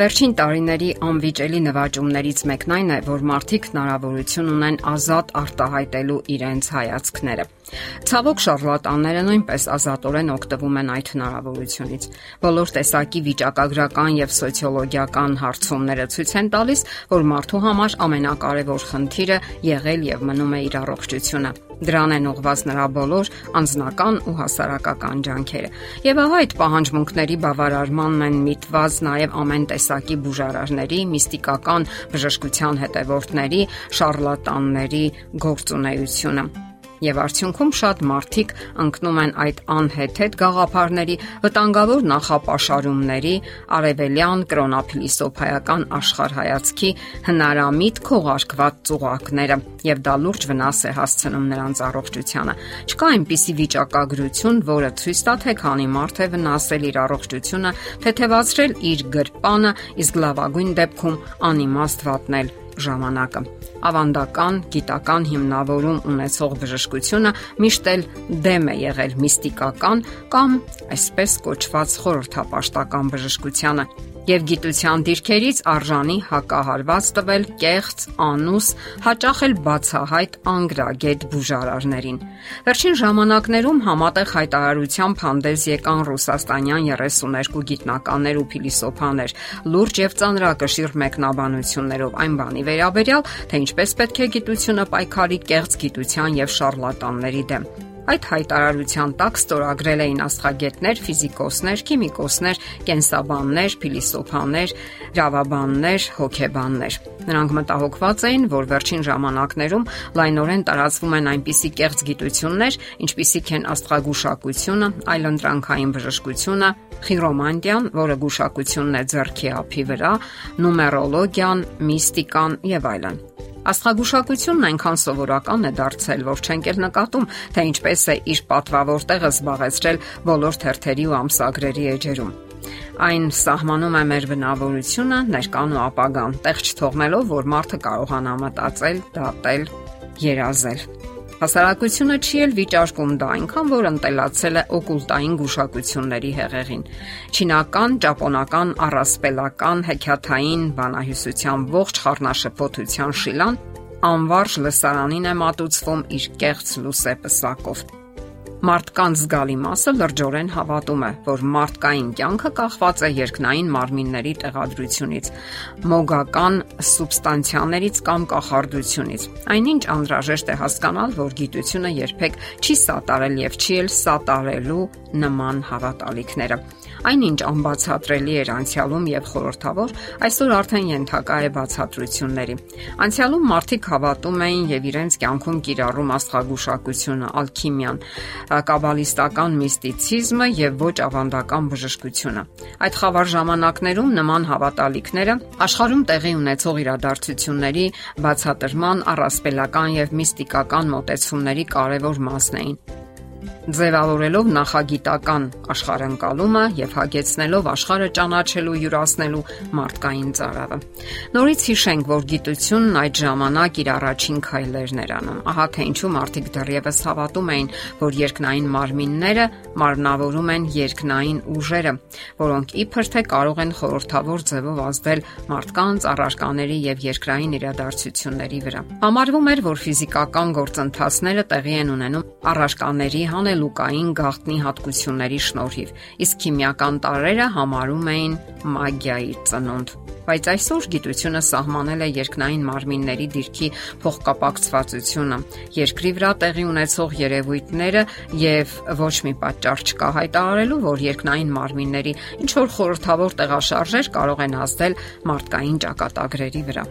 Վերջին տարիների անվիճելի նվաճումներից մեկն այն է, որ մարդիկ հնարավորություն ունեն ազատ արտահայտելու իրենց հայացքները։ Ցավոք շարլատանները նույնպես ազատորեն օգտվում են այդ հնարավորությունից։ Բոլոր տեսակի վիճակագրական եւ սոցիոլոգիական հարցումները ցույց են տալիս, որ մարդու համար ամենակարևոր խնդիրը եղել եւ մնում է իր առողջությունը։ Դրան են ուղված նրա բոլոր անձնական ու հասարակական ջանքերը։ Եվ ահա այդ պահանջմունքների բավարարմանն են միտված նաև ամեն տեսակի բուժարարների, միստիկական բժշկության հետևորդների, շարլատանների գործունեությունը եւ արդյունքում շատ մարդիկ ընկնում են այդ անհեթեթ գաղափարների, վտանգավոր նախապաշարումների, արևելյան կրոնափիլիսոփայական աշխարհայացքի հնարամիտ քողարկված ծուղակները եւ դա լուրջ վնաս է հասցնում նրանց առողջությանը։ Չկա այնպիսի վիճակագրություն, որը ցույց տա թե քանի մարդ է վնասել իր առողջությունը, թեթևացրել իր գրպանը, իսկ լավագույն դեպքում անիմաստ վատնել ժամանակը ավանդական գիտական հիմնավորում ունեցող բժշկությունը միշտ էլ դեմ է եղել միստիկական կամ այսպես կոչված խորհրդապաշտական բժշկությանը եւ գիտության դիրքերից արժանի հակահարված տվել կեղծ, անուս, հաճախ էլ բացահայտ անգրագետ բուժարարներին։ Վերջին ժամանակներում համատեղ հայտարարությամբ հանդես եկան ռուսաստանյան 32 գիտնականներ ու փիլիսոփաներ, լուրջ եւ ծանրակշիռ մեկնաբանություններով այն բանի վերաբերյալ, թե ինչպես պետք է գիտությունը պայքարի կեղծ գիտության եւ շարլատանների դեմ։ Այդ հայտարարության տակ ստորագրել էին աստղագետներ, ֆիզիկոսներ, քիմիկոսներ, կենսաբաններ, փիլիսոփաներ, իրավաբաններ, հոգեբաններ։ Նրանք մտահոգված էին, որ վերջին ժամանակներում լայնորեն տարածվում են այնպիսի կեղծ գիտություններ, ինչպիսիք են աստղագուշակությունը, այլընտրանքային բժշկությունը, խիրոմանտիան, որը գուշակությունն է ձեռքի ափի վրա, նումերոլոգիան, միստիկան եւ այլն։ Աստղագուշակությունն այնքան սովորական է դարձել, որ չենք էլ նկատում, թե ինչպես է իր պատվավոր տեղը զբաղեցրել բոլոր թերթերի ու ամսագրերի էջերում։ Այն սահմանում է մեր բնավորությունը, ներկան ու ապագան, տեղ չթողնելով, որ մարդը կարողանա մտածել, դատել, երազել։ Հասարակությունը չի էլ վիճարկում դա այնքան, որ ընտելացել է օկուլտային գուշակությունների հեղեղին։ Չինական, ճապոնական, առասպելական, հեքիաթային բանահյուսության ողջ խառնաշփոթության շիլան անվարժ լսարանին է մատուցվում իր կեղծ լուսե պսակով։ Մարդկանց զգալի մասը լրջորեն հավատում է, որ մարդկային կյանքը կախված է երկնային մարմինների տեղադրությունից, մոգական սուբստանցիաներից կամ կախարդությունից։ Այնինչ անհրաժեշտ է հասկանալ, որ գիտությունը երբեք չի սատարել եւ չի էլ սատարելու նման հավատալիքները։ Այնինչ անբացատրելի էր անցյալում եւ խորթավոր, այսօր արդեն ենթակա է բացատրությունների։ Անցյալում մարդիկ հավատում էին եւ իրենց կյանքում կիրառում աստղագուշակությունը, ալքիմիան, կաբալիստական միստիցիզմը եւ ոչ ավանդական բժշկությունը։ Այդ խավար ժամանակներում նման հավատալիքները աշխարհում տեղի ունեցող իրադարձությունների բացատրման առասպելական եւ միստիկական մոտեցումների կարևոր մասն էին ձևավորելով նախագիտական աշխարհընկալումը եւ հագեցնելով աշխարհը ճանաչելու յուրացնելու մարդկային ծարավը։ Նորից հիշենք, որ գիտությունն այդ ժամանակ իր առաջին քայլերն էր անում։ Ահա թե ինչու մարդիկ դեռևս հավատում էին, որ երկնային մարմինները մարմնավորում են երկնային ուժերը, որոնք իբր թե կարող են խորթավոր ձևով ազդել մարդկանց առարկաների եւ երկրային իրադարձությունների վրա։ Համարվում էր, որ ֆիզիկական գործընթացները տեղի են ունենում առարկաների հանել լուկային գաղտնի հատկությունների շնորհիվ, իսկ քիմիական տարրերը համարում էին մագիայի ծնունդ։ Բայց այսօր գիտությունը սահմանել է երկնային մարմինների դիրքի փոխկապակցվածությունը, երկրի վրա տեղի ունեցող երևույթները եւ ոչ մի պատճառ չկա հայտարարելու, որ երկնային մարմինների ինչ որ խորթավոր տեղաշարժեր կարող են ազդել մարդկային ճակատագրերի վրա։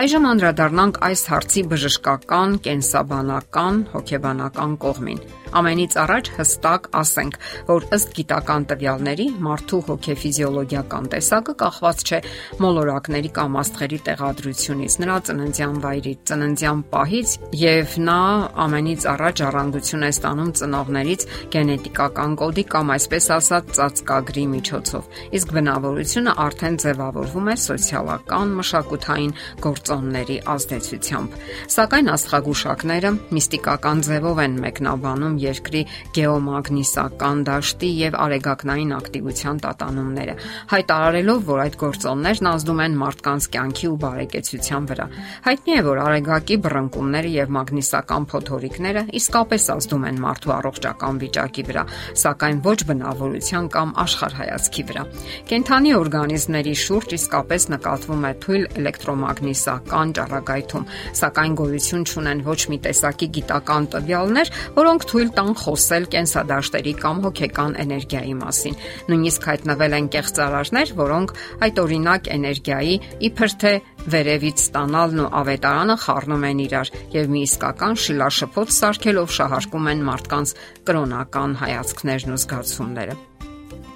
Այժմ անդրադառնանք այս հարցի բժշկական, կենսաբանական, հոգեբանական կողմին։ Ամենից առաջ հստակ ասենք, որ ըստ գիտական տվյալների մարդու հոգեֆիզիոլոգիական տեսակը կախված չէ մոլորակների կամ աստղերի տեղադրությունից, նրա ծննդյան վայրից, ծննդյան պահից եւ նա ամենից առաջ առանցություն է ստանում ծնողներից գենետիկական կոդի կամ այսպես ասած ծածկագրի միջոցով։ Իսկ բնավորությունը արդեն ձևավորվում է սոցիալական, մշակութային գործոնների ազդեցությամբ։ Սակայն աստղագուշակները միստիկական ձևով են մեկնաբանում երկրի գեոմագնիսական դաշտի եւ արեգակնային ակտիվության տատանումները, հայտարարելով, որ այդ գործոններն ազդում են մարդկանց կյանքի ու բարեկեցության վրա։ Հայտնի է, որ արեգակի բռնկումները եւ մագնիսական փոթորիկները իսկապես ազդում են մարդու առողջական վիճակի վրա, սակայն ոչ բնավորության կամ աշխարհայացքի վրա։ Կենթանի օրգանիզմների շուրջ իսկապես նկատվում է թույլ էլեկտրոմագնիսական ճառագայթում, սակայն գոյություն չունեն ոչ մի տեսակի գիտական տվյալներ, որոնք թույլ տան խոսել կենսադաշտերի կամ հոգեկան էներգիայի մասին։ Նույնիսկ հայտնվել են կեղծարարներ, որոնք այդ օրինակ էներգիայի իբր թե վերևից ստանալն ու ավետարանը խառնում են իրար եւ մի իսկական շիլաշփոթ սարքելով շահարկում են մարդկանց կրոնական հայացքներն ու զգացումները։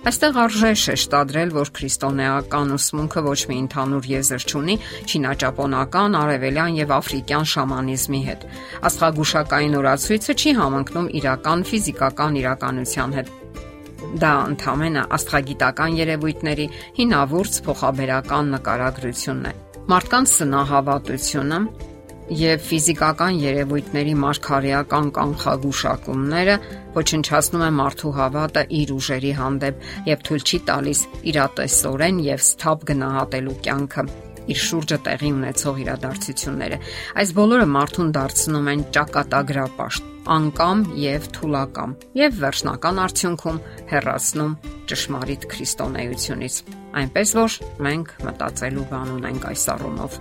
Այստեղ արժե շեշտադրել, որ քրիստոնեական ուսմունքը ոչ մի ընդհանուր եզր չունի չինաճապոնական, արևելյան եւ աֆրիկյան շամանիզմի հետ։ Աստղագուշակային օրացույցը չի համընկնում իրական ֆիզիկական իրականության հետ։ Դա ընդհանրապես աստղագիտական երևույթների հինավուրց փոխաբերական նկարագրությունն է։ Մարդկանց սնահավատությունը եւ ֆիզիկական երևույթների մարգարեական կանխագուշակումները ոչնչացնում է մարդու հավատը իր ուժերի հանդեպ եւ թույլ չի տալիս իրատեսորեն եւ սթափ գնահատելու կյանքը իր շուրջը տեղի ունեցող իրադարձությունները։ Այս բոլորը մարդուն դարձնում են ճակատագրապաշտ, անկամ եւ թուլակամ եւ վերջնական արդյունքում հերացնում ճշմարիտ քրիստոնեությունից։ Այնպես որ մենք մտածելու բան ունենք այս առումով։